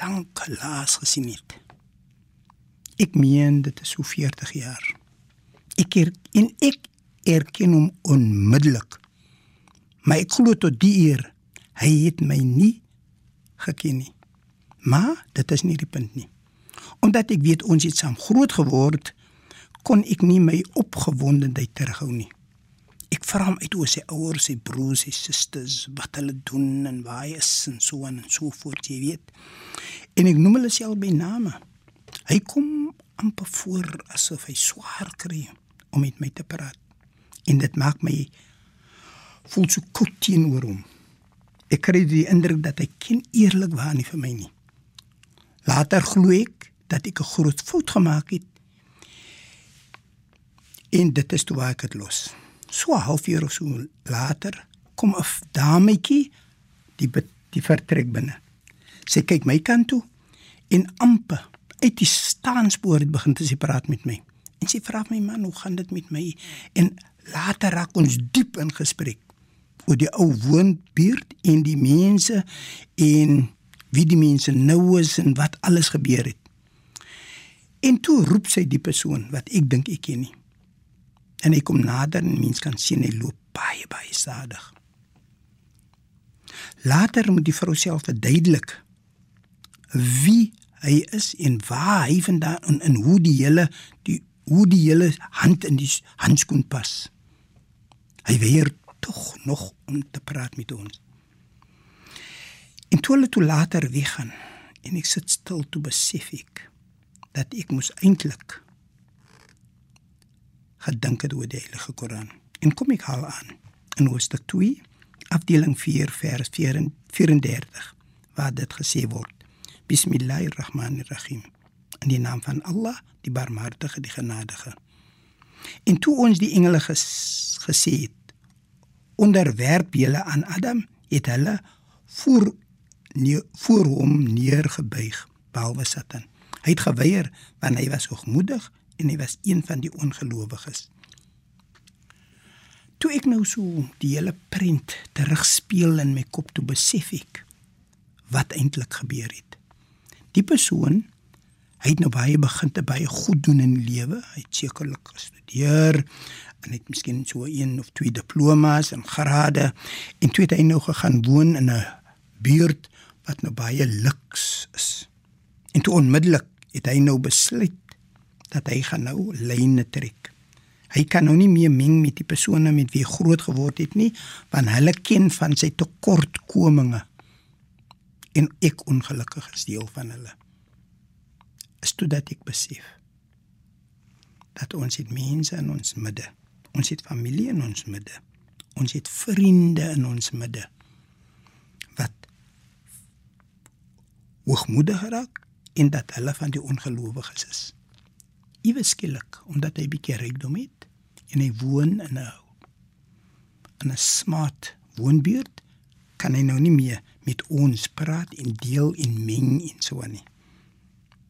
lank gelaas gesien het. Ek meen dit is so 40 jaar. Ek er, en ek erken hom onmiddellik. Maar ek glo tot die eer hy het my nie geken nie. Maar dit is nie die punt nie omdat ek weet ons het saam groot geword, kon ek nie my opgewondenheid terughou nie. Ek vra hom uit oor sy ouers, sy broers, sy susters, wat hulle doen en waar hy is en so en so voort, jy weet. En ek noem hulle self by name. Hy kom amper voor asof hy swaar kry om met my te praat. En dit maak my voel so koud teenoor hom. Ek kry die indruk dat hy geen eerlikwaar nie vir my nie. Later glo ek dat ek 'n groot fout gemaak het. En dit is toe ek dit los. So 'n halfuur of so later kom 'n dametjie die die vertrek binne. Sy kyk my kant toe en amper uit die staanspoor het begin sy praat met my. En sy vra my man, "Hoe gaan dit met my?" En later raak ons diep in gesprek oor die ou woonbuurt en die mense en wie die mense nou is en wat alles gebeur het. En toe roep sy die persoon wat ek dink ek ken nie. En hy kom nader en mens kan sien hy loop baie baie stadig. Later moet die vrou self verduidelik wie hy is en waar hy vandaan en, en hoe die hele die hoe die hele hand in die handskoen pas. Hy weier tog nog om te praat met ons. En toe hulle toe later weggaan en ek sit stil toe besef ek dat ek moes eintlik gedink het oor die Heilige Koran. En kom ek haal aan in Hoofstuk 2, afdeling 4, vers 34, waar dit gesê word: Bismillahirrahmanirrahim. In die naam van Allah, die Barmhartige, die Genadige. En toe ons die engele ges, gesê het: Onderwerp julle aan Adam, het hulle voor nie, voor hom neergebuig, behalwe Satan. Hy het geweier want hy was hoogmoedig en hy was een van die ongelowiges. Toe ek nou so die hele prent terugspeel in my kop toe besef ek wat eintlik gebeur het. Die persoon hy het nou baie begin te baie goed doen in die lewe. Hy het sekerlik gestudeer en het miskien so een of twee diplomas en grade en toe het hy nou gegaan woon in 'n buurt wat nou baie luks is. En toe onmiddellik het hy nou besluit dat hy gaan nou lyne trek. Hy kan nou nie meer meng met die persone met wie hy groot geword het nie, want hulle ken van sy tekortkominge. En ek ongelukkig is deel van hulle. Is toe dat ek besef dat ons het mense in ons midde. Ons het familie in ons midde. Ons het vriende in ons midde wat hoogmoedig raak en dat hulle van die ongelowiges is. Iewes skielik omdat hy bietjie rykdom het en hy woon in 'n in 'n smart woonbuurt kan hy nou nie meer met ons praat en deel en meng en so aan nie.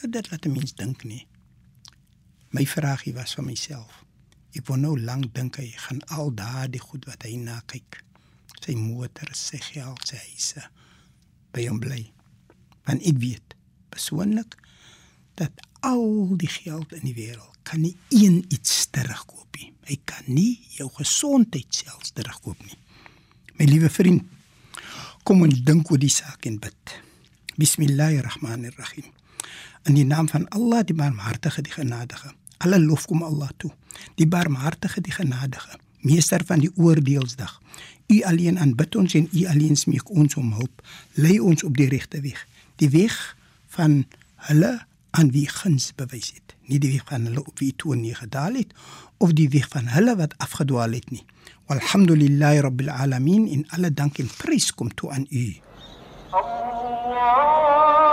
Nou, dit laat mens dink nie. My vraagie was vir myself. Ek wou nou lank dink hy gaan al daardie goed wat hy na kyk. Sy motor, sy geld, sy huise by hom bly. Want ek weet persoonlik dat al die geld in die wêreld kan nie een iets terugkoop nie. Hy kan nie jou gesondheid selfs terugkoop nie. My liewe vriend, kom ons dink oor die saak en bid. Bismillahirrahmanirrahim. In die naam van Allah, die Barmhartige, die Genadige. Alle lof kom Allah toe. Die Barmhartige, die Genadige, meester van die oordeelsdag. U alleen aanbid ons en u alleen smeek ons om hulp. Lei ons op die regte weg. Die weg van hulle aan wie guns bewys het. Nie die weg van hulle op wie toe nie gedaal het of die weg van hulle wat afgedwaal het nie. Walhamdulillahi rabbil alamin in alle dank en prys kom toe aan u. Allah